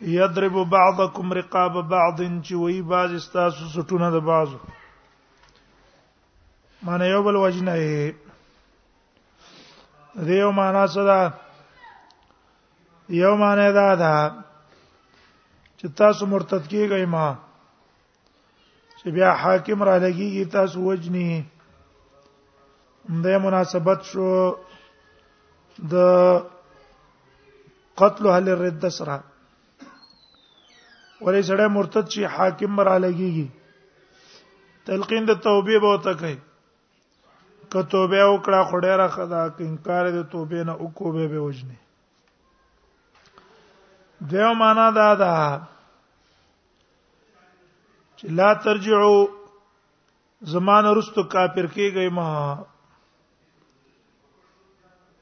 یضرب بعضکم رقاب بعض چې وی باز تاسو سټونه د بازو معنی یو بل وجنه دیو معنا صدا یو معنی دا ده چې تاسو مرتد کیږئ ما چې بیا حاکم را لګیږي تاسو وجنی د مناسبت شو د قتل اهل الرد سره ولې سړی مرتد شي حاکم را لګیږي تلقین د توبې به وته کوي که توبه وکړه خو ډیره خدا که انکار د توبې نه وکړو به به وجني دیو معنا دا ده چې لا ترجعو زمان رستو کافر کېږئ ما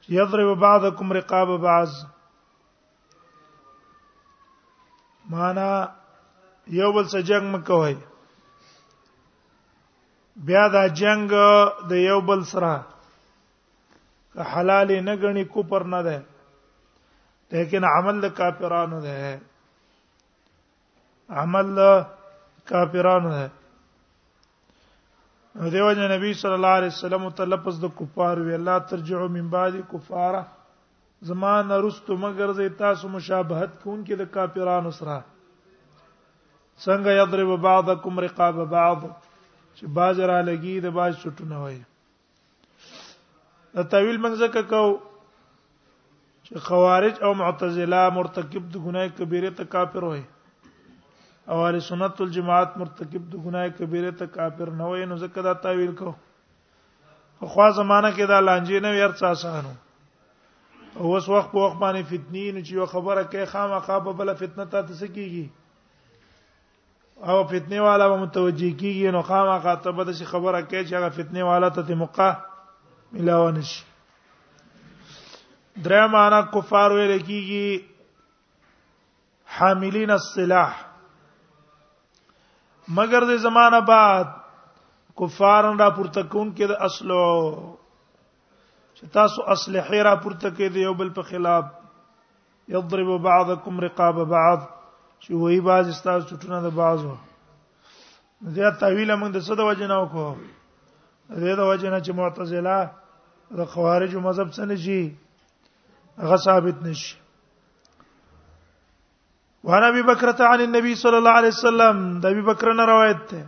یضرب بعضکم رقاب بعض معنا یو بل سره جنگ مکوئ بیا دا جنگ د یو بل سره که حلال نه غني کوپر نه ده لیکن عمل د کافرانو ده عمل کافرانو ده نو دیو جن نبی صلی الله علیه وسلم ته لفظ د کفار وی الله ترجعو من بعد کفاره زمان رستو مگر زی تاسو مشابهت کون کې د کافرانو سره څنګه یضرب بعضکم رقاب بعض چې باز را لګي د باز چټونه وای دا تعویل منځکه کو چې خوارج او معتزله مرتکب د ګناه کبیره ته کافر وي او اهل سنت والجماعت مرتکب د ګناه کبیره ته کافر نه وي نو ځکه دا تعویل کو په خوا زمانہ کې دا لانجې نه ویرڅ آسانو او اوس وخت په وخت باندې فتنې نو چې یو خبره کې خامخا په بل فتنه ته تسکیږي او فتنه والا به متوجي کیږي نو خامہ خاطب به شي خبره کوي چې هغه فتنه والا ته موقع ملاو نشي درې معنا کفار ویل کیږي حاملین السلاح مگر د زمانہ بعد کفارن را پورته کون کې د اصلو چې تاسو اسلحه را پورته کې دی یو بل په خلاف یضرب بعضکم رقاب بعض چې وای باز استاد چټونه د بازو دا تعویل موږ د څه د وجه نه وکړو دې د وجه نه چې معتزله د خوارج مذهب څخه نشي هغه ثابت نشي وعن ابي بكر عن النبي صلى الله عليه وسلم د ابي بکر نه روایت ده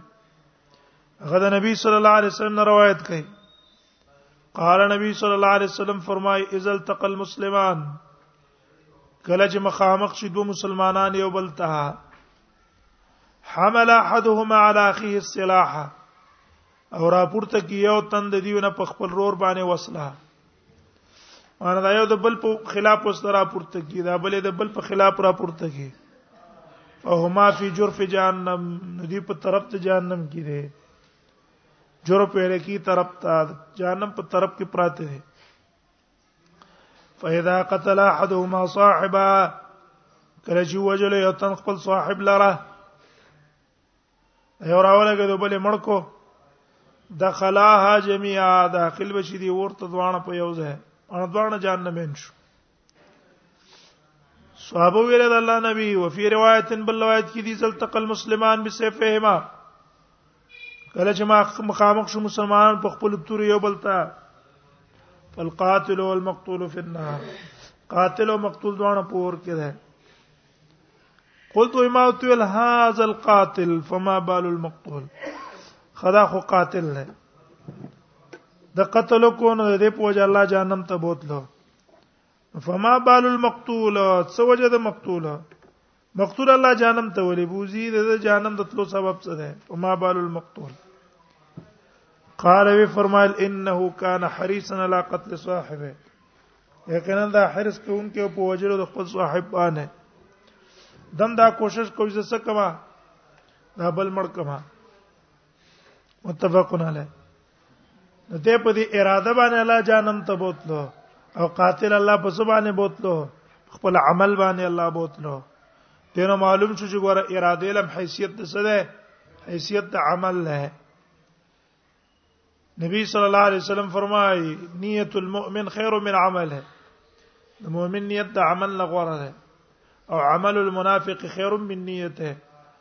هغه د نبی صلی الله علیه وسلم نه روایت کوي قال نبی صلی الله علیه وسلم فرمای اذا التقى المسلمان کله چې مخامخ شي دوه مسلمانان یو بل ته حمل احدهما على اخيه السلاح او راپورته کی یو تند دیونه په خپل رور باندې وسله مانه دا یو د بل په خلاف اوس را پورته کی دا بل د بل په خلاف را پورته کی او هما فی جرف جهنم ندی په طرف ته جهنم کی دی جرب ویل کی طرف ته جهنم په طرف کې پراته دي فاذا قتل احدهما صاحبا کله چې وجل یو تن خپل صاحب لره یو راوله کې دوبلې مړکو دخلاها جميعا داخل بشي دي ورته دوانه په یو ځای ان دوانه جهنم شو صحابه ویل د الله نبی او فی روایت بل روایت کې دي زل تقل مسلمان بسیفهما کله چې ما مخامخ شو مسلمان په خپل تور یو بلتا فالقاتل والمقتول فی النار قاتل او مقتول دواړه پور کې ده قلت ما تول هذا القاتل فما بال المقتول خدا خو قاتل نه د قتل کو نه د پوج الله جهنم ته بوتلو فما بال المقتول څه وجه د مقتول مقتول الله جهنم ته ولې بوزي د جهنم د تلو سبب څه ده فما بال المقتول قال وی فرمایل انه کان حریصا علی قتل صاحبه یقینا دا حرس کوونکی په وجلو د خپل صاحب باندې دم دا کوشش کوي چې څه کما دا بل مړ کما متفقون علیه نو ته په دې اراده باندې الله جانم ته بوتلو او قاتل الله په سبحانه بوتلو خپل عمل باندې الله بوتلو دینه معلوم شو چې ګوره اراده لم حیثیت څه ده حیثیت د عمل نه نبی صلی الله علیه وسلم فرمایي نیت المؤمن خیر من عمله د مؤمن نیت د عمل نه غوره ده او عمل المنافق خیر من نیته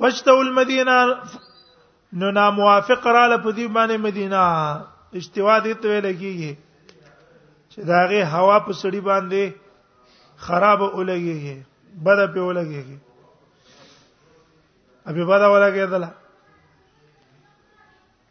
فشتو المدینه نو نا موافق را ل پدی باندې مدینه اشتوا دې ته ویل کیږي چې داغه هوا په سړی باندې خراب اولګيږي بد په اولګيږي ابي بد اولګيدله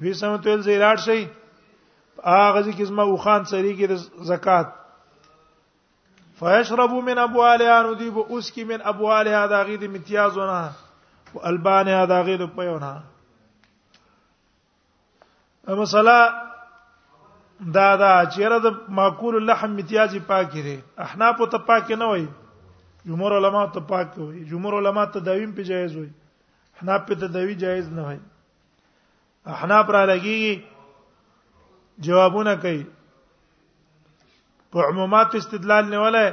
وی سم تل زیلار شي هغه ځکه زما وخان سری کې زکات فیشربو من ابوالها نو دی به اوس کې من ابوالها دا غي د امتیازونه او البانه دا غي د پیونه مثلا دا دا چیرې د معقول اللحم امتیازي پاکي دي احنا په ته پاکي نه وای جمهور علما ته پاک وي جمهور علما ته دویم په جایز وي احنا په ته دوی جایز نه وای احناف را لګي جوابونه کوي په عمومات استدلال نه ولا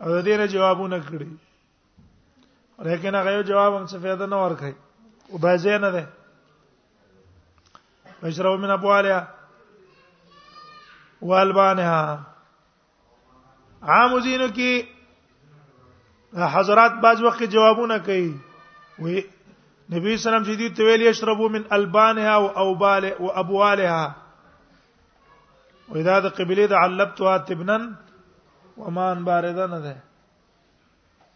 او د دې نه جوابونه کړی لیکن هغه جواب هم څه فائدہ نه ورکړي او بازه نه ده بشرو من ابوالها والبانها عام زینو کې حضرات باز وخت جوابونه کوي وی نبی سلام چې دې تویل یشربو من البانها او اوبال او ابوالها واذا د قبله د علبتها تبنن ومان بارده نه ده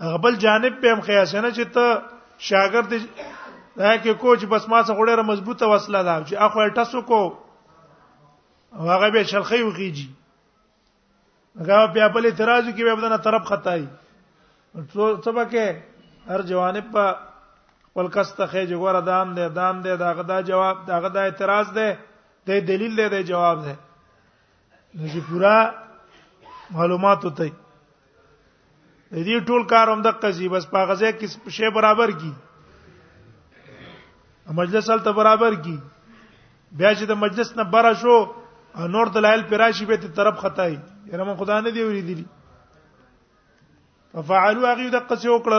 غبل جانب به هم قیاس نه چې ته شاګرد دا کې کوچ بس ما څخه ډیره مضبوطه وسله ده چې اخو الټسو کو هغه به شلخي وخیږي هغه په خپل اعتراض کې به بدنه طرف خطای سبا کې هر جوانب په خپل کسته خې جوړه دام ده دام ده داغه دا جواب داغه دا اعتراض ده د دلیل ده د جواب ده نو چې پورا معلومات وته دې ټول کار هم د قضیه بس په غزه کې شی برابر کی مجلس ته برابر کی بیا چې د مجلس نه بره شو نور دلایل پراشي به ته طرف خدای یره من خدای نه دی ویلي ففعلوا غي دقه څه وکړه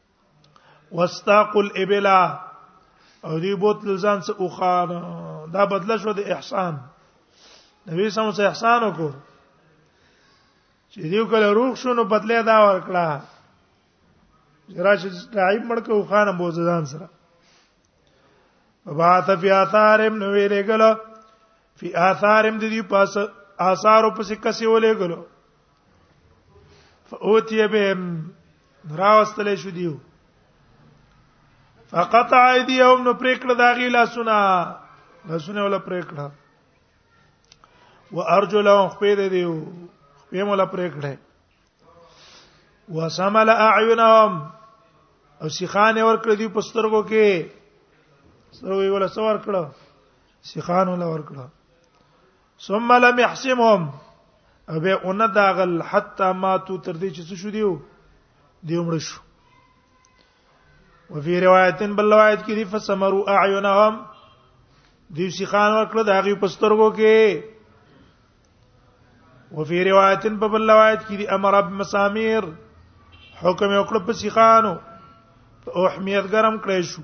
واستاق الابل او دی بوت لزان څه اوخان دا بدل شو د احسان نبی سم څه احسان وکړو چې دیو کله روغ شو نو بدله دا ورکړه راشه لعيب مړکه او خان بوز ځان سره وبعث فی آثارم نو ویلې غلو فی آثارم د دې پاس آثار په سکه سی ولې غلو فاوتی به راوستل شو دیو فقط ايديهم نو پرېکړه داغي لاسونه لاسونه ولا پرېکړه وارجلهم خپې دې دیو خپې مولا پرېکړه وسمل اعینهم او سیخان ور کړ دی پسترګو کې سره وی ولا سوار کړه سیخان ولا ور کړه ثم لم يحسمهم او به اون داغل حتا ماتو تر دې چې څه شو دیو دیو مړ شو وفي روایت بل روایت کې دی فسمروا اعینهم دیو سی خان ورکړه دا غي پسترګو کې وفي روایت په بل روایت کې دی امر اب مسامیر حکم وکړه په سیخانو احمیت ګرم کړی شو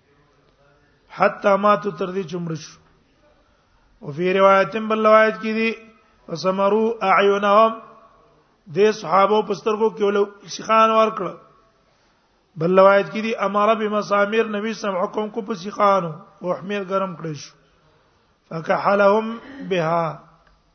حتا مات تر دې چمړ شو او په روایت بل روایت کې دي وسمرو اعینهم دې صحابه په سترګو کې ولو شيخان ور کړ بل روایت کې دي امر بمسامير نبی سم حکم کو په شيخانو او حمیر ګرم کړی شو فکحلهم بها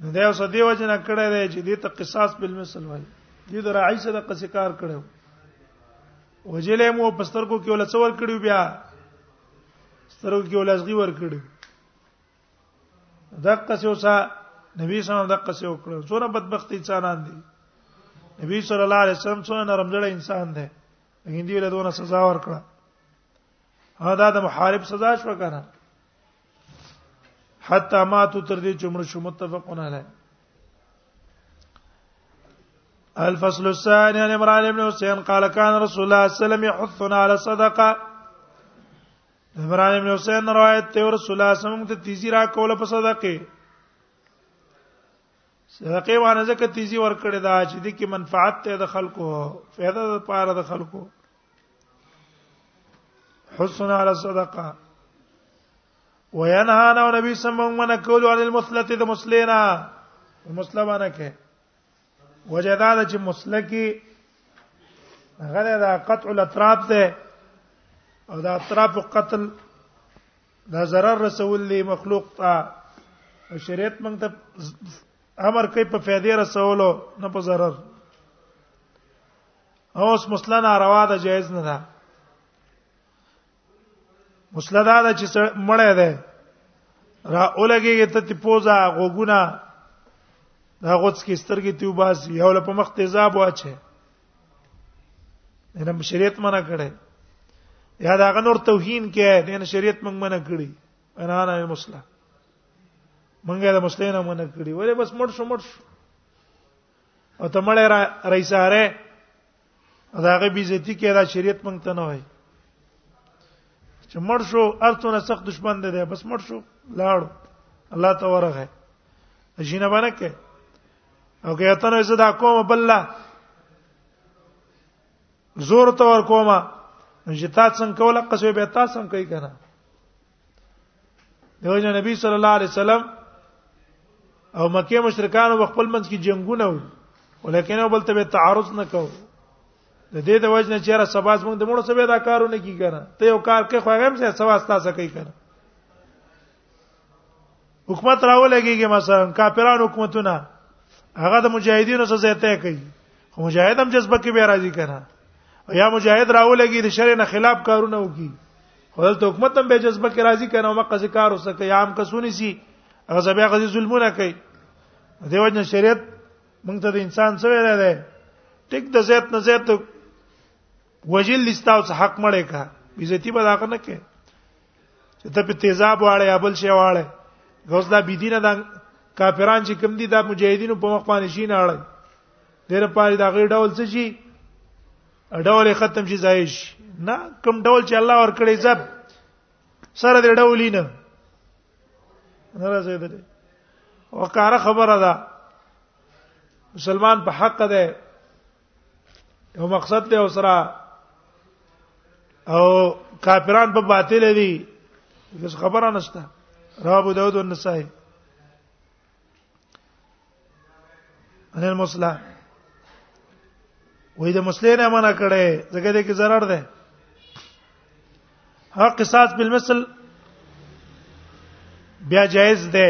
نو دا اوس دی وجه نه کړه دی چې دې ته قصاص په مثل وایي دې د راعي سره قصې کار کړو وجلې مو پستر کو کې ولا څور کړو بیا سترو کې ولا زغي ور کړو دغه څه اوسه نبی صلی الله علیه وسلم دغه څه وکړو څوره بدبختی انسانان دي نبی صلی الله علیه وسلم څو نرم جوړ انسان دی هندي له دونه سزا ورکړه هدا د محارب سزا شو کنه حتا ماتو تر دې چې مړ شو متفقون علی الفصل الثاني عن عمران بن حسين قال كان رسول الله صلى الله عليه وسلم يحثنا على الصدقه عمران بن حسين روایت ته رسول الله صلی الله علیه وسلم ته تیزی را کوله په صدقه صدقه باندې ځکه تیزی ور کړی دا چې د کی منفعت ته د خلکو فائدہ لپاره د خلکو حسن على صدقه وينهى عن النبي صلى الله عليه وسلم من قول عن المثلة د مسلینا مسلمانه کې وجداد چې مسلکی غره دا قطع الاطراف ده او دا اطراف قتل دا zarar رسول لی مخلوق ته شریعت موږ ته امر کوي په فائدې رسولو نه په zarar اوس مسله ناروا ده جایز نه ده مسله دا ده چې مړې ده را اولګي ته تی پوزا غوګونه دا غوڅ کې سترګې تی وباسي یو له په مخ تیزاب واچي دنه شریعت منع کړي یا دا غنور توهین کې دنه شریعت موږ منع کړي انا نه مسله منګه د مسلمانانو منع کړي ولې بس مړ شو مړ شو او ته مړ را رئیساره داغه بیزتی کې دا شریعت مونږ ته نه وای چې مړ شو ارتونه سخت دشمن دی بس مړ شو لاړ الله ته ورغه جنہ باندې کې او که ته نه زدا کوم بل لا زور ته ور کومه چې تا څنګه کوله قصوی به تا څنګه کوي کنه دیو جن نبی صلی الله علیه وسلم او مکه مشرکان په خپل منځ کې جنگونه وو ولیکن او بل ته تعارض نه کو د دې د وجنه چیرې سباز موږ د مړو سبا دا کارونه کی کنه ته یو کار کې خو هغه هم څه سبا تاسو کوي کنه حکومت راولګيږي مثلا کافرانو حکومتونه هغه د مجاهدینو سره زیاته کوي خو مجاهد هم جذبه کې به راځي کنه یا مجاهد راولګي د شرع نه خلاف کارونه وکي خپل حکومت هم به جذبه کې راځي کنه مکه ځ کار وسه کوي عام کسونی سي هغه زبیا غزي ظلمونه کوي دیو جن شریعت مونږ ته د انسان څه ویل دی ټیک د زیات نه زیات وجل لستاو څخه حق مړې کا بیزتی به دا کنه کې چې ته په تیزاب واړې ابل شي واړې غوس دا بيدینه دا کافران چې کم دي دا مجاهدینو په مخ باندې شي نه اړي ډېر پاره دا غي ډول څه شي ډول ختم شي ځای شي نه کم ډول چې الله ور کړی زب سره دې ډولې نه نه راځي دې وقاره خبره ده مسلمان په حق ده یو مقصد ته اوسره او کافران په باطل دي هیڅ خبره نشته رواه ابو داود والنسائي ان المصلح وې د مسلې نه منع کړي ځکه دې کې zarar ده حق قصاص بالمثل بیا جائز ده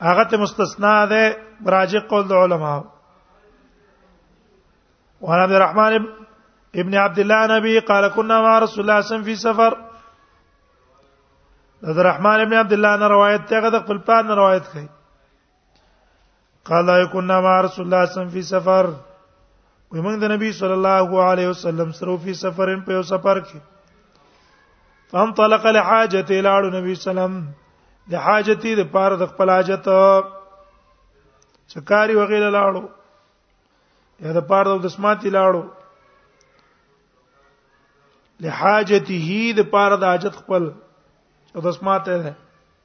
هغه ته مستثنا ده راجع قول د علما وعن عبد الرحمن ابن عبد الله نبي قال كنا مع رسول الله صلى الله عليه وسلم في سفر عبد الرحمن ابن عبد الله نه روایت ته غد خپل پلان نه روایت کړي قال كنا مع رسول الله صلى الله عليه وسلم في سفر ومن النبي صلى الله عليه وسلم سره في سفر په یو سفر کې فهم طلق لحاجته لاړ نبی سلام د حاجتي د پاره د خپل حاجت چکاری وغیله لاړو یا د پاره د دسماتي لاړو لحاجته د پاره د حاجت خپل او دسماته ده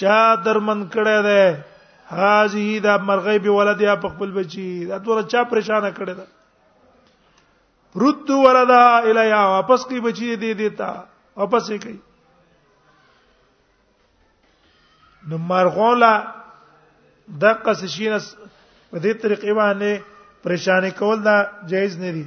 چا درمن کړه ده هذه دا مرغې به ولد یا خپل بچي دا تور چا پریشان کړه ده رد ولدا الیا واپس کی بچي دې دیتا واپس یې کوي نو مرغون لا د قصشین په دې طریقې باندې پریشانې کول دا جایز نه دي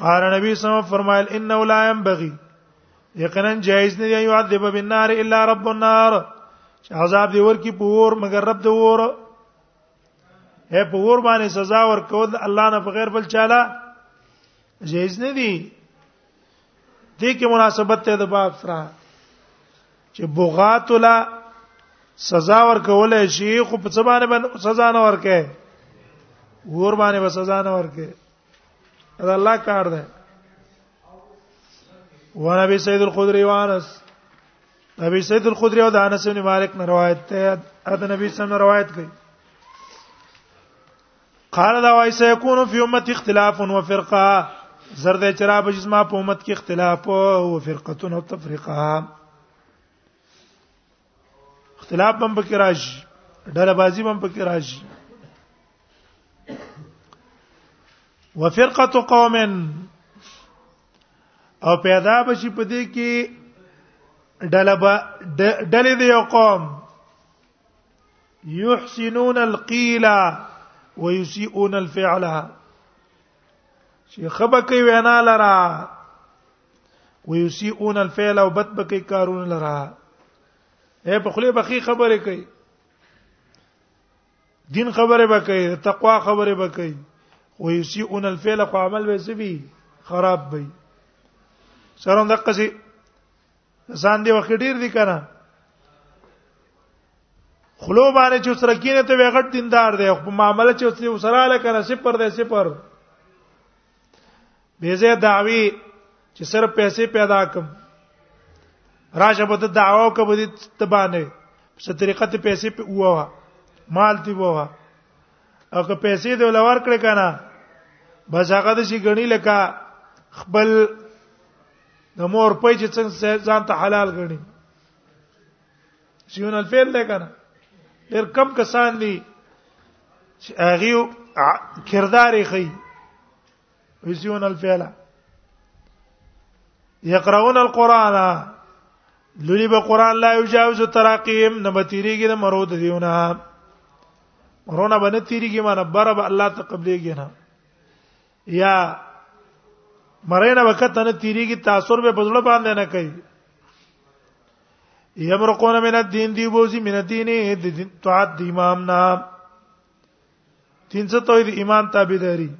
قال نبی صلی الله علیه وسلم فرمایل انه لا ينبغي یقینا جایز نه دی یعذب بالنار الا رب النار چې عذاب دی ورکی په ور مگر رب دی ور هه په ور باندې سزا ورکول الله نه په غیر بل چاله جایز نه دی دې کې مناسبت ته د باب سره چې بغات لا سزا ورکول شي خو په څه باندې سزا نه ورکه ور باندې به سزا نه ورکه دا الله کار دی ورابي سيد الخدري وانس ابي سيد الخدري او د انس بن مالک نه روایت ته اته نبی صلی الله روایت کوي قال دا وای سيكون في امتي اختلاف وفرقه زرد چرا به جسمه په امت کې اختلاف او فرقتون او تفرقه اختلاف هم پکې راشي ډله بازی هم پکې راشي وفرقه قوم او پیدا بشي په دې کې ډله ډلې دی یو قوم يحسنون القيل ويسيئون الفعل شي خبر کوي وینا لرا ويسيئون الفعل او بد بکی کارونه لرا اے په خله بخي خبره کوي دین خبره به کوي تقوا خبره به کوي ويسيئون الفعل خو عمل به سبي خراب وي سره دقه سي ځان دی وخت ډیر دي کنه خلو باندې چې سره کینه ته وغټ دیندار دی خو معاملې چې سره لکه سپر دی سپر به زه دعوی چې صرف پیسې پیدا کم راشه به دعوا کوم دې تبانه څه طریقه ته پیسې په ووه مال دی ووه او که پیسې دې ولور کړې کنه بس هغه د شي غنی لکه خپل د مور په چې څنګه ځان ته حلال غنی سيون الفعل ده کنه ډېر کم کسان دي چې هغه کردار یې خي وسيون الفعل يقرؤون القرآن لولي به قرآن لا يجاوز تراقيم نه بتيريږي نه مرود دیونه مرونه باندې تیریږي معنی برب الله ته قبليږي نه یا مرینه وخت نه تیریږي تاثر به بزړه باندې نه کوي یمرقون من الدین دی بوزي من الدین د طاعت د امام نه تین څه توحید امام تابعداري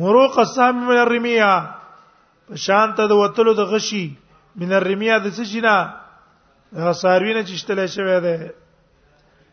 مروق السام من الرمیا شان ته د وتلو د غشي من الرمیا د څه شي نه ساروی نه چشتل شوی دی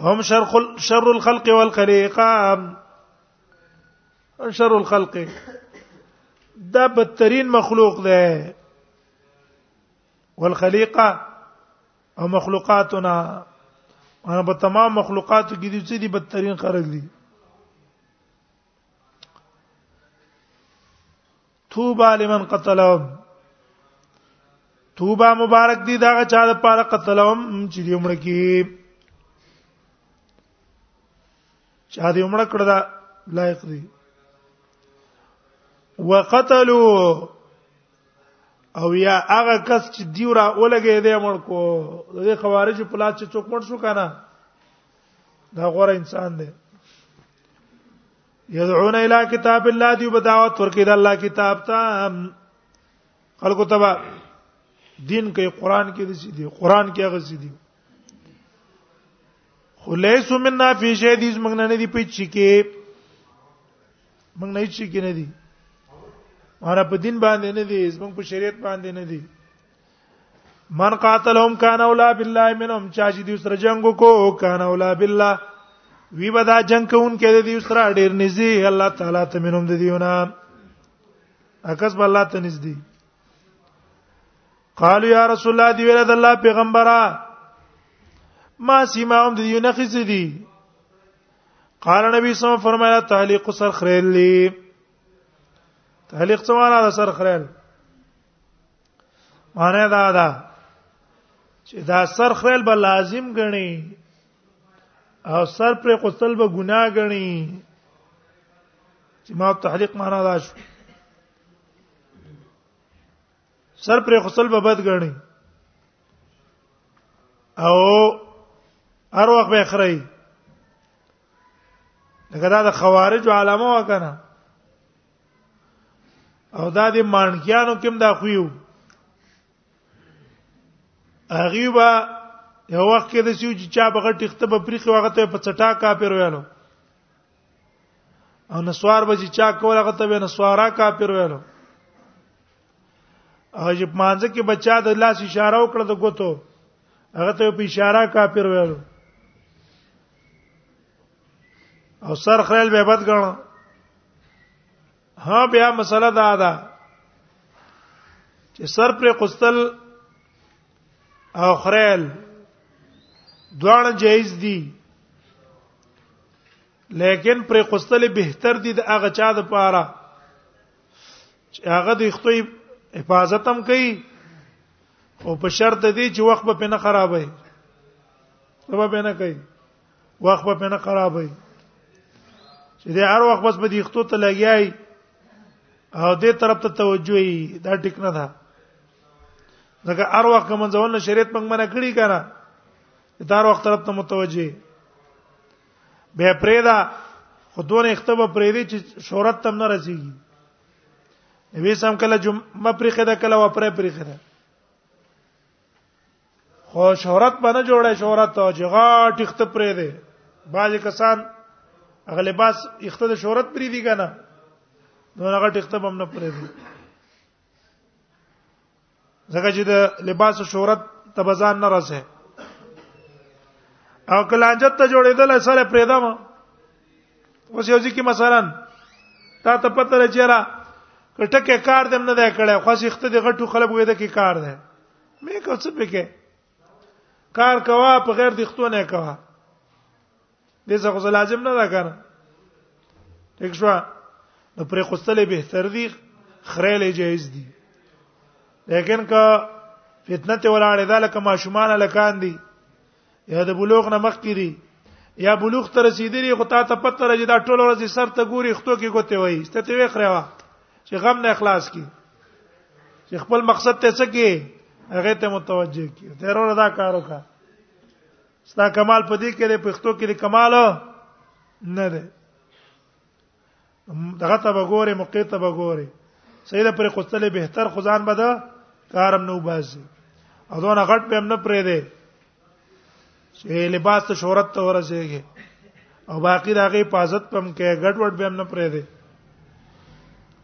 هم شر شر الخلق والخليقه شر الخلق دا بدترین مخلوق ده والخليقه او مخلوقاتنا انا په تمام مخلوقاتو کې دي چې دي بدترین خلق دي توبه لمن قتلهم توبه مبارک دی دا چا د پاره قتلهم چې دی عمر کې چا دی عمر کړه دا لایق دی وقتلوا او یا هغه کس چې دیو را ولګې دی مړ کو د خوارج په لاس چې څوک مړ شو کنه دا غوړ انسان دی يدعون الى کتاب الله دی بدعوت ورکې د الله کتاب ته خلکو تبا دین کې قران کې دي دي قران کې هغه دي خلیس مننا فی شی دې موږ نه دي پچ کې موږ نه چی کې نه دي ماره په دین باندې نه دي زموږ په شریعت باندې نه دي من قاتلهم کان اولا بالله منهم چا چې دی سره جنگ کو کان اولا بالله وی به دا جنگ کوون کې دی سره ډیر نږدې الله تعالی ته منهم دی دیونه اکس به الله ته نږدې قالوا یا رسول الله دی ویل د الله پیغمبره ما سیماهم دی یو نخص دی قال نبی صلی الله فرمایا تعلیق سر خریل لی تعلیق څه معنا ده سر خریل معنی دا ده چې دا سر خیل به لازم غني او سر پر قتل به ګناه غني چې ما تحریق معنا دا شو سر پر قتل به بد غني او هر وخت به خړی لکه دا د خوارج علامه وکنه او دا د مانکیانو کوم دا خویو هغه با یو وخت کې د سیو چې چا بغه ټیخته په پریخي وخت په چټا کافر ویلو او نسوار به چې چا کول هغه ته به نسوارا کافر ویلو او چې مانځ کې بچا د لاس اشاره وکړه د ګوتو هغه ته په اشاره کافر ویلو او سر خړل به بد غاڼه ها بیا مسله دا ده چې سر پر قستل او خړل دواړه جایز دي لیکن پر قستل بهتر دي د هغه چا د پاره چې هغه د خپل حفاظت هم کوي او په شرط دی چې وخت به نه خرابوي سبب نه کوي وخت په نه خرابوي چې د هر وخت بس بدی ختو ته لګیای او دې طرف ته توجه یې دا ټیک نه ده ځکه هر وخت کوم ځونه شریعت موږ منع کړی کنه دا هر وخت طرف ته متوجه به پرېدا خودونه اختب پرېدي چې شهرت تم نه رسیږي نبی سم کله جمعه پرې خدا کله و پرې پرې خدا خو شهرت باندې جوړه شهرت او جغاټ اخت پرې دی بعض کسان اغلباس اخت د شهرت پرې دی کنه نو هغه ټخت بم نه پرې دی ځکه چې د لباس شهرت تبزان نه رسه او کلانجت ته جوړېدل سره پرې دم اوس یو ځکه مثلا تا ته پته لري چې را کټکه کار دم نه دی کړی خو سخت دی غټو خلک وې د کې کار دی مې کو څه پکې کار کوا په غیر دښتو نه کوا دې څه خو لازم نه ده کنه ټیک شو نو پرې خوستلې به تر دي خړېلې جایز دي لیکن که فتنه ته ولاړې ده لکه ماشومان لکان دي یا د بلوغ نه مخکې دي یا بلوغ ته رسیدلی خو تا ته پته راځي دا ټول ورځ سر ته ګوري ختو کې کوته وای ست ته وی خروا چې غم نه اخلاص کی چې خپل مقصد ته څه کی هغه ته متوجه کی تیرور دا کار وکړه ستا کمال پدې کې د پښتو کې کمال نه ده دغه ته وګوره موقع ته وګوره سید پر قتل بهتر خدان بده کارم نو باسي او دونه غټ به هم نه پرې دی چې لباس ته شهرت ته ورسېږي او باقی دا غي حفاظت پم کې غټ وډ به هم نه پرې دی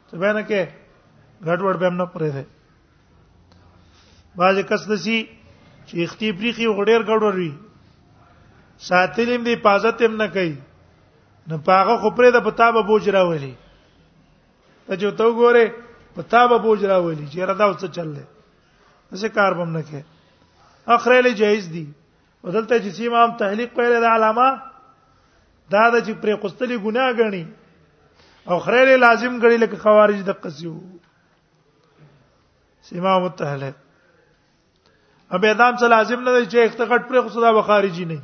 څه به نه کې غټ وډ به هم نه پرې دی باز کس دسی چې اختی پریخي غډیر غډور وي ساتلیم دی حفاظت هم نه کوي نو پاغه خو پرې د پتابه بوج راولي ته جو تو ګوره پتابه بوج راولي چې ردا وڅ چل دی څه کار بم نه کې اخره له جایز دي ودلته چې سیمه هم تحلیق پیل د علامه دا د چې پرې قستلي ګناه غني او خره له لازم غړي لکه خوارج د قصيو سیمه متحلق ابه دام څه لازم نه دی چې اختقټ پرې قصدا بخارجي نه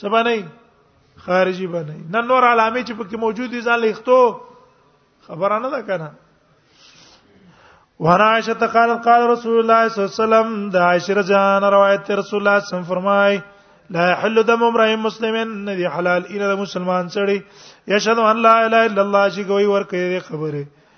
څه باندې خارجي باندې نن نور علامه چې پکې موجود دي ځان لیکتو خبره نه ده کنه وانا عائشہ قالت قال رسول الله صلی الله علیه وسلم د عائشہ جان روایت رسول الله صلی الله علیه وسلم فرمای لا يحل دم امرئ مسلم ندي حلال الى مسلمان سړي يشهد ان لا اله الا الله چې کوي ور کوي خبره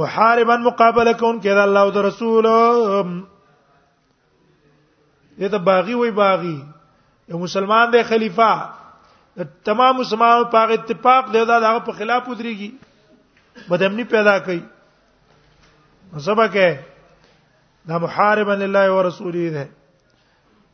وحاربا مقابله کون کړه الله او رسول دې ته باغی وای باغی یو مسلمان دی خلیفہ تمام مسلمان په اتفاق دی دا هغه په خلاف ودرېږي بدامنی پیدا کوي سبا کې دا محاربا لله ورسوله ده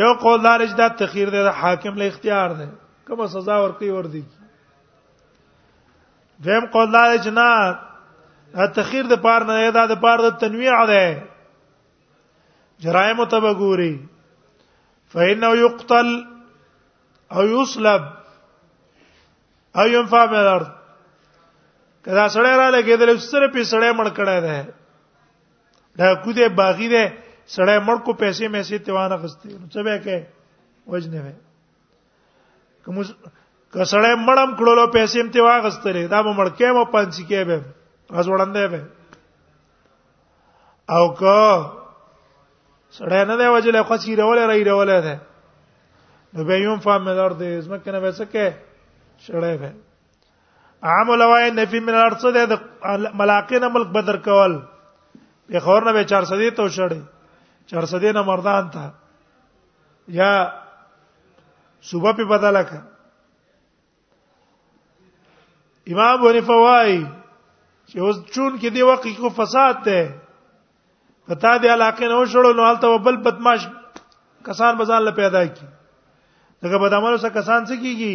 یو قول دار چې دا تخیر دی د حاکم له اختیار دی کومه سزا ورکړي ور دي دیم قول دار چې نه تخیر د پار نه دا د پار د تنویع ده جرائم ته وګوري فإنه يقتل او يصلب او ينفع من الارض کدا سړی را لګیدل سره په سړی مړ کړه ده دا کو دې باغی دې سړی مړ کو پیسې مې سي تیوانه غستې نو څه به کې وجنه وې کوم کسړې مړم کړلو پیسې هم ته واغستلې دا به مړکې مو پنځه کې به راز وړاندې به او که سړې نه دی وجلې خو چې رولې راي رولې ده نو به یوم فهم مدار دې زما کنه وسکه شړې به عام لوای نفی من الارض ده د ملاقین ملک بدر کول په خور نه به 400 ته وشړي 400 نه مردان ته یا صوبه په بدله کړ امام حنیفه وای چې اوس چون کې دی وقې کو فساد ده پتا دی علاقه نه وشړو نو حالت بل بدمعش کسان بزان له پیدا کی دغه بدعمل سره کسان څه کیږي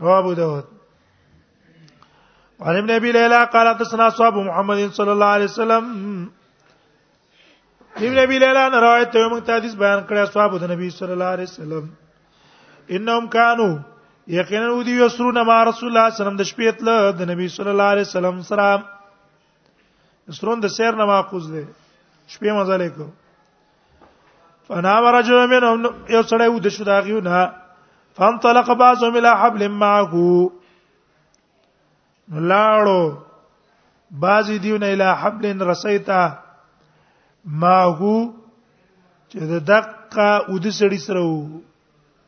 رواه ابو داود عن ابن ابي ليلى قال حدثنا اصحاب محمد صلى الله عليه وسلم ابن ابي ليلى نے روایت ته موږ حدیث بیان کړی اصحاب د نبی صلی الله علیه وسلم انهم كانوا یقینا ودی یسرون ما رسول الله صلی الله علیه وسلم د شپې تل د نبی صلی الله علیه وسلم سره سرون د سیر نه ماخوذ دی شپې مزه لیکو فنا ورجو من یو سړی و د شو دا غیو نه فانطلق بعضهم الى حبل معه لاړو بعضی دیونه الى حبل رسیتا معه چې د دقه او د سړی سره وو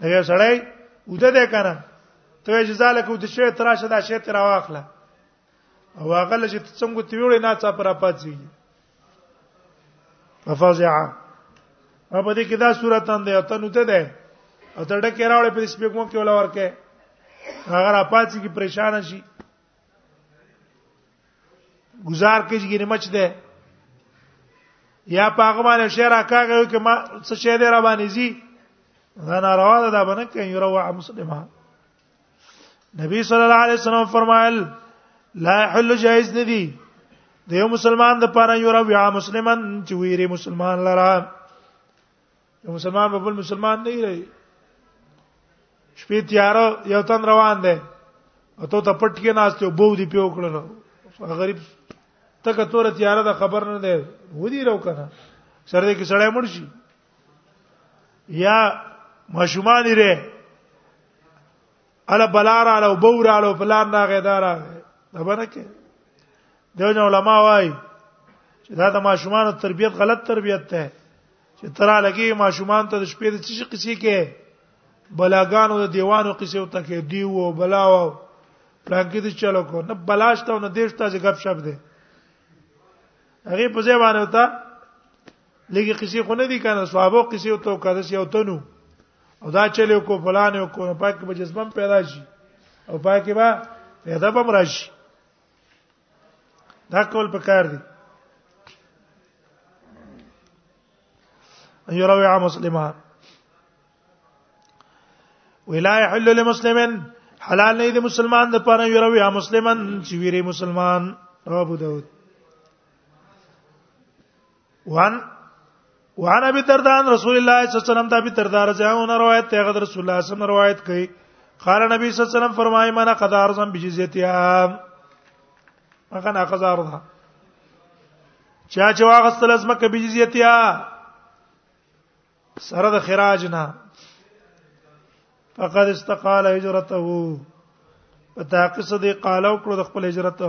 یو سړی وده ده کنه ته یې ځاله کو د شی تراشه دا شی تر واخله او هغه لږ ته څنګه تی وړي نه څا پر پاتې ففزع ما په دې کې دا صورت اند یو تنو ته ده او ته ډکه راوړې په سپېګمو کې ولا ورکه هغه را پاتې کې پریشان شي گزار کې چې ګرمچ ده یا پاغه باندې شعر راکاږي یو کې ما څه شی دی را باندې زی دا ناروا ده دا باندې کې یو رواه مسلمه نبی صلی الله علیه وسلم فرمایل لا حل جائز ندی د یو مسلمان د پاره یو رواه مسلمان چې ویری مسلمان لره یو مسلمان په بل مسلمان نه دی شپې تیار یو تن روان دی او ته پټ کې ناشته او بو دی پیو کړل غریب تک تور تیار د خبر نه دی ودی راو کنه سره دې کې سړی مړ شي یا ماشومان لري الا بلار الا بور الا فلان دا غیدار دا باندې کې دغه علماء وايي چې دا د ماشومان تربيت غلط تربيت ده چې ترا لګي ماشومان ته د شپې د چی قصې کې بلاګانو د دیوانو قصې او تکې دیو بلاو پرانګې دي چلو کو نه بلاش ته نه دیش ته غب شپ ده هغه په ځای باندې وتا لګي قصې خو نه دي کنه صحابه قصې او تو کده سی او تنو او دا چلو کو فلان او کو پاک به جسمم پیدا شي او پاکي با پیدا بم راشي دا کول پکار دي يروي عن مسلمه ولا يحل لمسلم حلال نه دي مسلمان د پاره يروي عن مسلمن چې ویری مسلمان ابو داود وان وان ابي الدرداء رسول الله صلی الله علیه وسلم ته ابي الدرداء رضی الله عنه روایت ته غد رسول الله صلی الله علیه وسلم روایت کوي قال نبی صلی الله علیه وسلم فرمایي من قد ارزم بجزیتها هغه نه قزار ده چا چې واغستل از مکه بجزیتها سره د خراج نه فقد استقال هجرته په تحقیق صدیق قال او کړو د خپل هجرت ته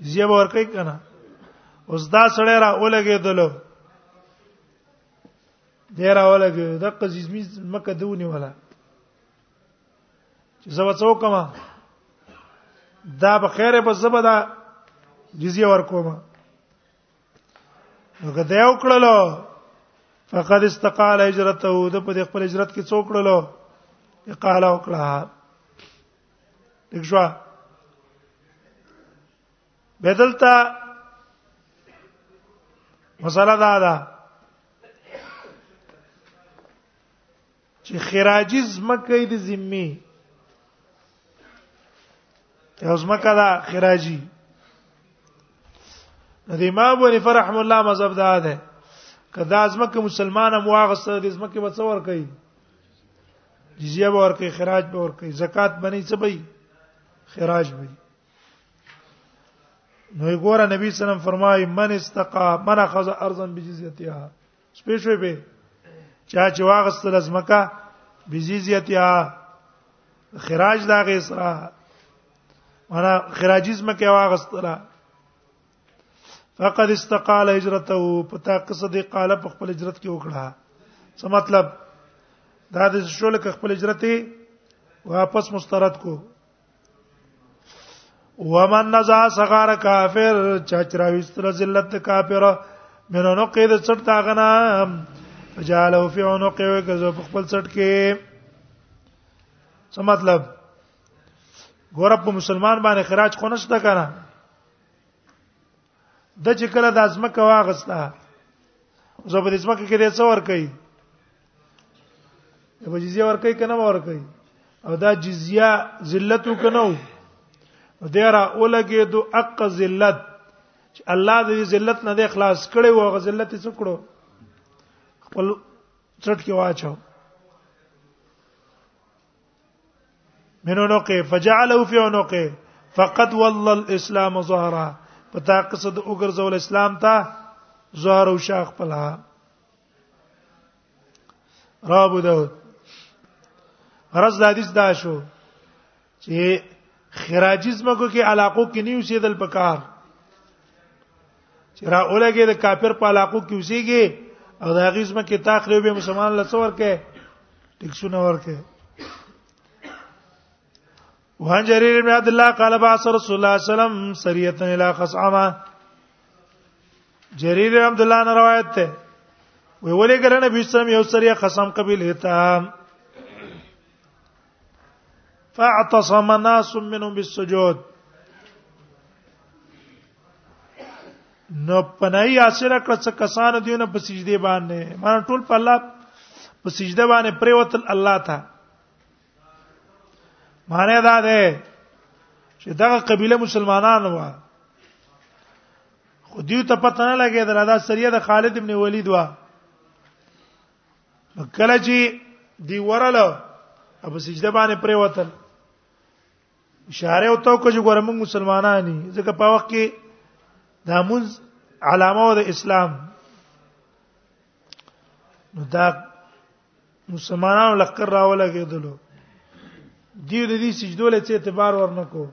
زیب ور کوي کنه اوس دا سړی را ولګي دلو دی را ولګي د قزیز می مکه دونی ولا چې زو څو کما دا به خیره په زبدا جزیه ور کومه نو که دا وکړلو فقد استقال هجرته د په خپل هجرت کې څوکړلو اقاله وکړه دښوا بدلتا مسله دا ده چې خراجی زمکه د ذمي یو زمکه دا خراجی د امام ابو حنیفه رحم الله مذهب دا ده کدا زمکه مسلمانه مواغسته د زمکه بڅور کوي جزیه به ورکړي خراج به ورکړي زکات باندې څه وي خراج وي نو ګوره نبی صلی الله علیه وسلم فرمایي من استقا من اخذ ارضا بجزیتها سپیشوي به چا چې واغست لزمکا بجزیتها خراج دا غي سره انا خراجیز مکه واغستله فقد استقال هجرته پتا قصه دی قال په خپل هجرت کې وکړه څه مطلب دا د شول ک خپل هجرت واپس مسترد کو ومن نزا صغار کافر چاچراویستر ذلت کافر منو نو قید څټ دا غنا فجالو فی عنق وکزو په خپل څټ کې څه مطلب ګور په مسلمان باندې خراج خو نشته کنه د چې کله د ازمکه واغستا زه په دې ځمکه کې د څو ور کوي د جزیه ور کوي کنه ور کوي او دا جزیه ذلت کنه او دیره اولګي دو اق ذلت چې الله دې ذلت نه دې خلاص کړي او غ ذلت یې څکړو خپل څټ کې واچو من عنقه فجعله في عنقه فقد والله الاسلام ظهرا په تا قصد وګرځول اسلام ته ظهر او شاخ پلا رابو داود غرض د حدیث دا شو چې خراجیزم کو کې علاقو کې نیو سیدل پکار چې را اولګي د کافر په علاقو کې وسیږي او د هغه زما کې تاخري به مسلمان له څور کې ټیکسونه ورکه وان جرير بن عبد الله قال باس رسول الله صلى الله عليه وسلم سريه الى خصعمه جرير عبد الله نے روایت ہے وی ولې ګره نبی صلی الله علیه وسلم یو سریه قسم قبیل هتا فاعتصم ناس منهم بالسجود نو پنای اسره کړه څه کسان دیونه په سجده باندې مان ټول په الله په سجده باندې پریوتل الله ته معنی دا ده چې دغه قبيله مسلمانان و خو دیو ته پته نه لګیدل دا سریه د خالد ابن ولید و نو کله چې دی ورله اب سجده باندې پرې وتل اشاره او تو کوجه ګورم مسلمانان دي ځکه په وخت کې دا مونږ علامه او د اسلام نو دا مسلمانانو لکر راولا کېدلو دیو د دې سجدو له څه اعتبار ورنکو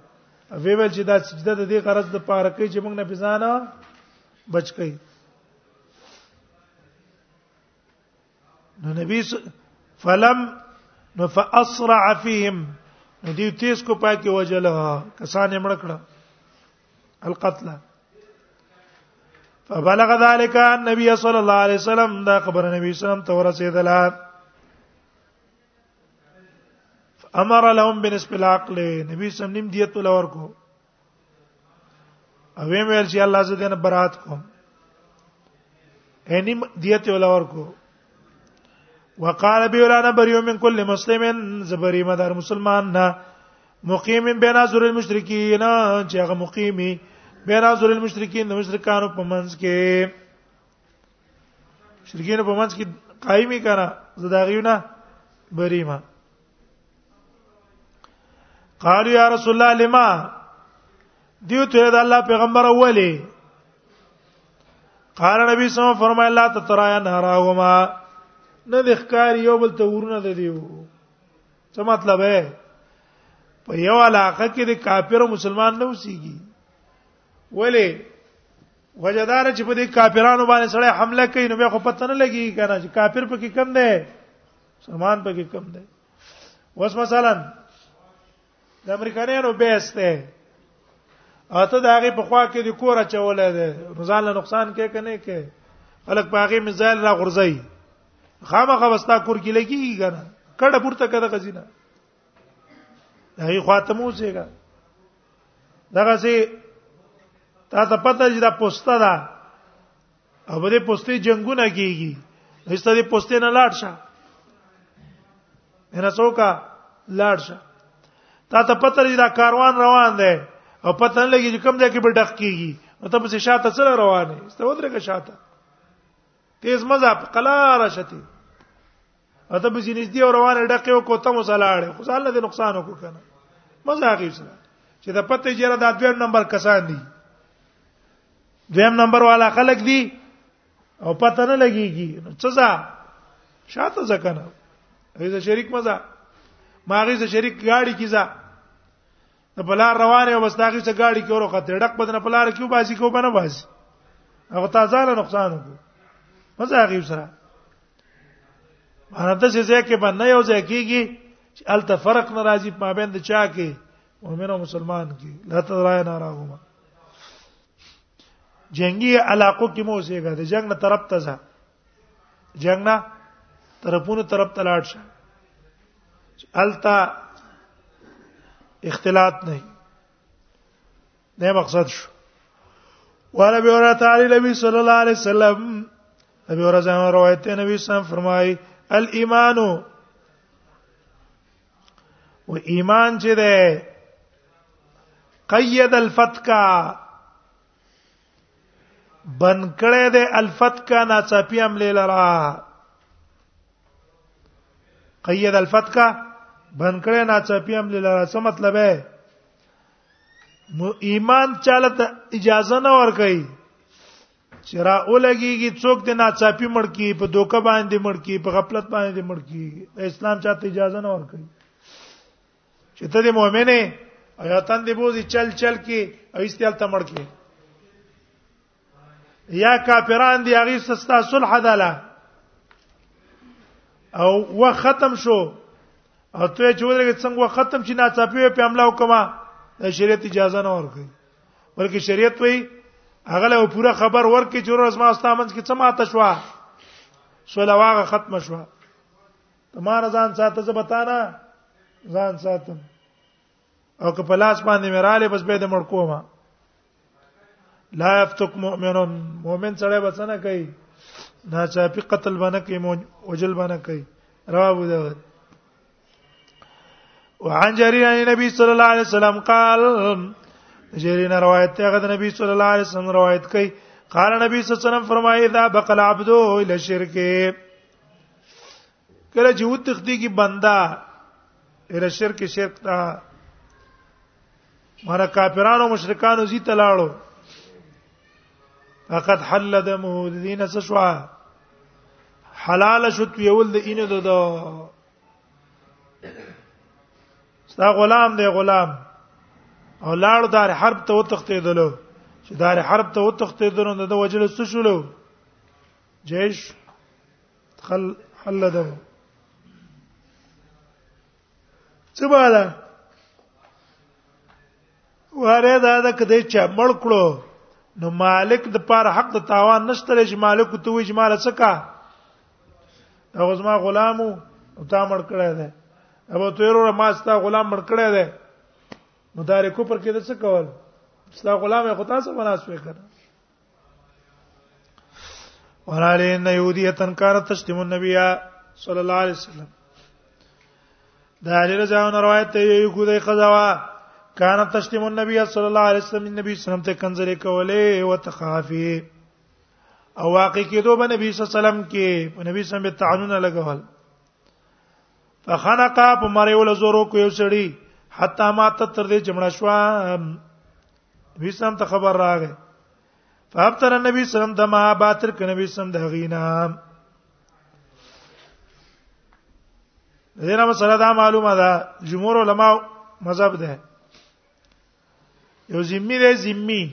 وی ویل چې دا سجده د دې غرض د پاره کوي چې موږ نه پېژانا بچ کړي نو نبی فلم نو فاسرع فيهم نو دی تیز کو پاتې وجله کسان یې مړ کړه القتل فبلغ ذلك النبي صلى الله عليه وسلم دا خبر نبی صلی الله علیه وسلم ته ورسېدله امر لهم بنسب العقل نبی صلی الله علیه وسلم دیت لور کو او ویل ویل چې الله زه دینه برات کوم انیم دیت ولا ورکو وقال بي ولا انا بريء من كل مسلم زبري مدار مسلمان نه مقيم بين ازر المشركين چې هغه مقيمي بين ازر المشركين د مشرکانو په منځ کې مشرکین په منځ کې قایمي کړه زداغیونه بریما قالوا يا رسول الله لما دیو ته د الله پیغمبر اولی قال نبی صلی الله علیه وسلم فرمای الله تترایا نهراهما نه د ښکار یو بل ته ورونه د دیو څه مطلب ہے په یو علاقه کې د کافر مسلمان نه وسیږي ولی وجدار چې په دې کافرانو باندې سړی حمله کوي نو بیا خو پته نه لګي کنه چې کافر پکې کم دی سامان پکې کم دی اوس مثلا د امریکایانو بیس ته اته دا غي په خوا کې د کور چولې ده روزان له نقصان کې کنه کې الک پاغي میزایل را غورځي خامخا وستا کور کې لګي کنه کډه پورته کده غزینه هغه خاتمو سیګا دغه سي تا ته پته چې دا پوسټه ده او به د پوستې جنگونه کیږي هیڅ د پوستې نه لاړ شه نه څوکا لاړ شه تا ته پته لري دا کاروان روان دی او پته نه لګي چې کوم ځای کې به ډک کیږي نو ته پسې شاته سره روان یې ته ودرېږه شاته تیز مزه په قلار شته اته به نږدې او روان ډکه او کوته مسلاړې خو ځاله د نقصان وکړ کنه مزه غیب سره چې د پته جره د دویم نمبر کسان دي دویم نمبر والا خلک دي او پته نه لګيږي نو څه ځا شاته ځکنه ایزه شریک مزه ما غیزه شریک گاڑی کیزه د بلار روانه او بس داغه څه گاڑی کې ورو خته ډک بدن پلار کیو باسي کو بنه باسي هغه تازه له نقصان وکړو مزه غیب سره هغه د څه ځای کې باندې یو ځای کېږي چې الته فرق ناراضي مابین د چا کې مؤمن او مسلمان کې لا تدرای نه راغوم جنگي علاقو کې مو اوسېګا د جنگ نه طرف ته ځه جنگ نه طرفونو طرف ته لاړ شه التا اختلاط نه نه مقصد شو وانا به ورته تعالی نبی صلی الله علیه وسلم نبی ورته روایت نبی صلی الله علیه وسلم فرمای الايمان و ایمان چې ده قید الفتکا بن کړه ده الفتکا نا چاپی عملې لرا قید الفتکا بن کړه نا چاپی عملې لرا څه مطلب ہے ایمان چاله اجازه نه ور کوي چې را اولګيږي څوک د ناڅاپي مړ کی په دوکه باندې مړ کی په غفلت باندې مړ کی اسلام چاته اجازه نه ورکوي چې ته د مؤمنه ایا تن دی بوزي چل چل کی ایستل ته مړ کی یا کافران دی هغه سستا صلح داله او و ختم شو او ته چې ودرګې څنګه ختم چې ناڅاپي په عمله وکما د شریعت اجازه نه ورکوي بلکې شریعت وی هغه له پوره خبر ورکې چې ورځ ما استامنس کې څه ماته شو سوله واغه ختم شو تمہار ځان ساته زبتانا ځان ساتم او که په لاس باندې مراله بس به د مړ کومه لا یفتک مؤمن مؤمن سره بسنه کوي نا چاپی قتل باندې کوي وجل باندې کوي رواه ابو داود وعن جرير عن النبي صلى الله عليه وسلم قال جرير روایت ته غد نبی صلی الله علیه وسلم روایت کوي قال نبی صلی الله علیه وسلم فرمایي اذا بقل عبد الى شرک کله چې وتختی کی بندا الى شرک شرک تا مر کافرانو مشرکانو زی تلاړو فقد حل دمه دینه سشوا حلال شو یول د اینه دو ستا غلام دی غلام او لاړو دار حرب ته وتختیدلو چې دار حرب ته وتختیدلو نو د وجل څه شولو جيش خل حلده څه بالا واره دا د کده چې مړ کړو نو مالک د پاره حق د تاوان نشته چې مالک ته وی جمال څکا هغه زما غلامو تا مړ کړی دی ابو تیرو ما ستا غلام مړ کړی دی مدارکو پر کې د څه کول ستا غلام خو تاسو بناس وکړه وراله ان يهوديه كانت تشتم النبي صلى الله عليه وسلم دا علي رضی الله عنه روایت دی یو ګوزې خزوا کان تشتم النبي صلى الله عليه وسلم النبي صلى الله عليه وسلم ته کنځلې کولې او تخافي او واقع کېدو به نبی صلی الله علیه وسلم کې نبی صلی الله علیه وسلم تعانون لګول فخنقا په مریول زورو کو یو سړی حتا ما ته تر دې چمړه شو وسم ته خبر راغې فابتر النبي صلی الله علیه وسلم دما باتر ک نبی صلی الله علیه وسلم د غینا دغه مسله دا معلومه ده جمهور علما مذهب ده یو ذمي دی ذمي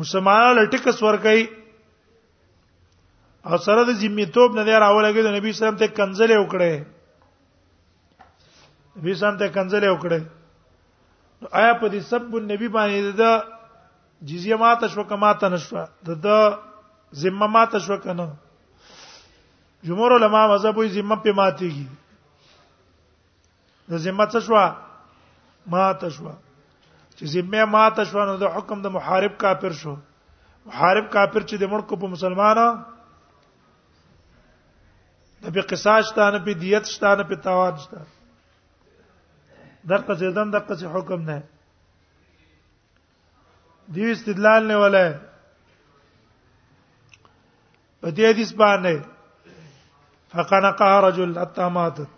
مسلمان له ټکس ورکړي او سره د ذمہ توپ نه دی راولګي د نبی سلام ته کنځلې وکړي نبی سلام ته کنځلې وکړي آیا په دې سب نبی باندې دا جزیه ماته شو کما ته نشو د دا ذمہ ماته شو کنه جمهور علما مذهب وی ذمہ په ماتيږي د ذمه څه شو ما ته شو چې ذمه ما ته شو نو د حکم د محارب کافر شو محارب کافر چې د ملک په مسلمانانو نه په قصاص شته نه په دیت شته نه په تاوان شته دغه زیدن دغه څه حکم نه دی استدلال نه ولای په دې حدیث باندې فقنقها رجل حتى ماتت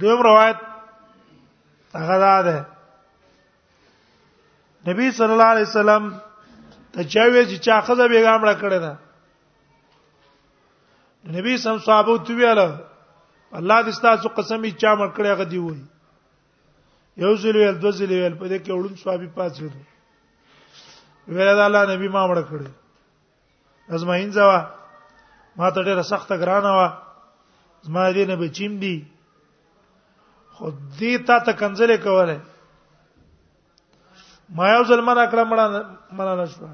دویم روایت هغه دا ده نبی صلی الله علیه وسلم ته چا وی چې چا خزه بیګام را کړی دا نبی سم صحابه تو ویاله الله دې ستاسو قسم یې چا مړ کړی هغه دی وای یو ځل ویل دو ځل ویل په دې کې وړم صحابي پاتې دي ویل الله نبی ما مړ کړی ازما انځه وا ما ته ډیره سخته ګرانه وا زما دې نه بچیم دي خو دې تا ته کنځلې کوله ما یو ځل منع کړم مړه منع نشو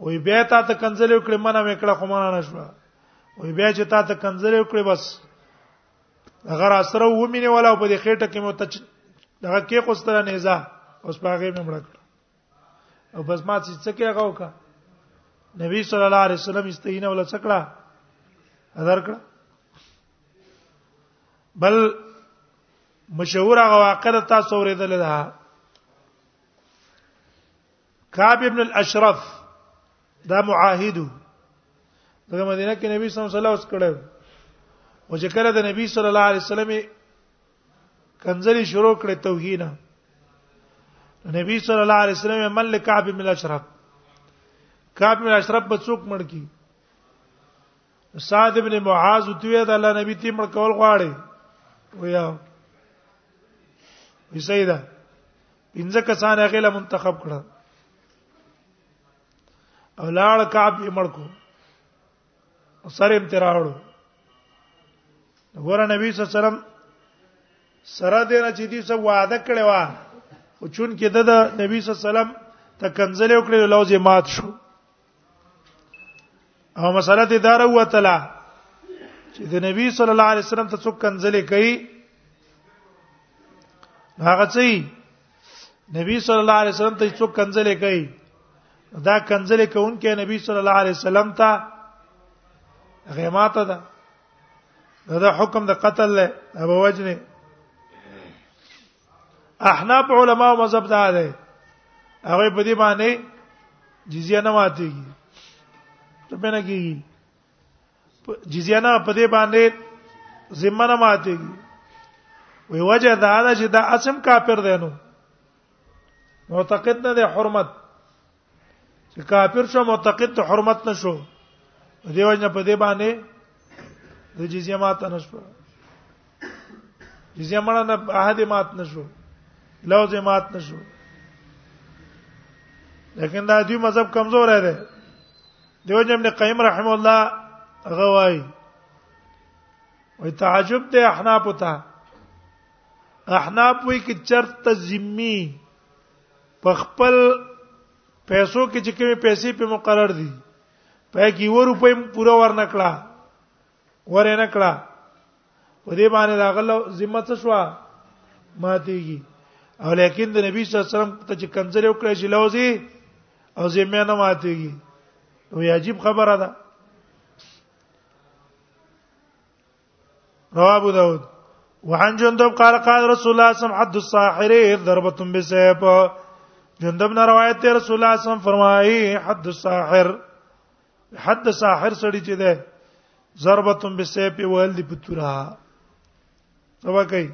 وې بیا تا ته کنځلې وکړې منع مې کړه خو منع نشو وې بیا چې تا ته کنځلې وکړې بس اگر اسره و مینه ولا په دې خېټه کې مو ته دغه کې قستره نه ځه اوس پاګې مې مړ کړ او بس ما چې څه کې هغه وکړه نبی صلی الله علیه وسلم استینه ولا څکړه اذر کړه بل مشهور هغه واقعه تاسو ورېدل ده کعب ابن الاشرف دا معاهدو دغه مدینه کې نبی صلی الله علیه وسلم اوس کړه او چې کله د نبی صلی الله علیه وسلم کنځلې شروع کړې توهین نبی صلی الله علیه وسلم مل کعب بن اشرف کعب بن اشرف په څوک مړ کی سعد ابن معاذ دوی د الله نبی تی مړ کول غواړي ویا وسیدا پنځه کسان هغه له منتخب کړه او لاړ کعب یې مړ کو سره به تراړو ګور نبی صلی الله علیه وسلم سره دې نه چې دې څه وعده کړې و او چون کې د نبی صلی الله علیه وسلم ته کنځلې وکړې لوز یې مات شو او مسله دې دار وتلا چې د نبی صلی الله علیه وسلم ته څوک کنځلې کوي هغه څه نبی صلی الله علیه وسلم ته څوک کنځلې کوي دا کنځلې کوونکې نبی صلی الله علیه وسلم ته غیماته ده دا حکم د قتل له ابو وجنه احناف علما مذهب دا ده هغه په دې باندې جزیه نه ماتيږي ته پنه کیږي جزیه نه په دې باندې ذمہ نه ماته وي وجه دا ده چې دا اسم کافر دی نو معتقد نه دی حرمت چې کافر شو معتقد ته حرمت نشو دی وجه په دې باندې د جزیه ماته نشو جزیه مړه نه عهد مات نشو لوز مات نشو لیکن دا دوی مذهب کمزور دی دیو جن ابن قیم رحم الله غوای وی تعجب ته احناف ته احناف وی کی چرت ذمی په خپل پیسو کې چې کومې پیسې په مقرر دي په کې و روپې پورا ورنکړه ورنکړه په دې باندې راغله ذمہ څه شو ماتيږي او لیکن د نبی صلی الله علیه وسلم ته چې کنځره وکړه چې لوزي او ذمہ نه ماتيږي نو عجیب خبره ده رواه ابو داود وعن جندب قال قال رسول الله صلى الله عليه وسلم حد الساحر ضربه بسيف جندب نے روایت ہے رسول اللہ صلی اللہ علیہ وسلم فرمائی حد الساحر حد ساحر سړی چې ده ضربه بالسيف وهل دی پتورا سبا کوي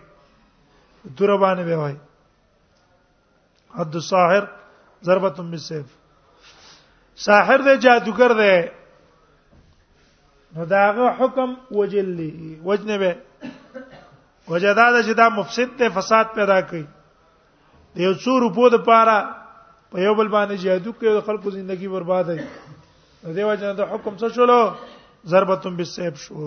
پتورا باندې به وای حد ساحر ضربه بالسيف ساحر دی جادوګر دی نو داغه حکم وجل دی وجنه به وجدا چې دا مفسد ته فساد پیدا کوي د یو څو روپو د پاره په یو بل باندې جادو کوي د خلکو ژوندۍ برباد دي د دې وجه د حکم څه شولو ضربتم بالسيف شو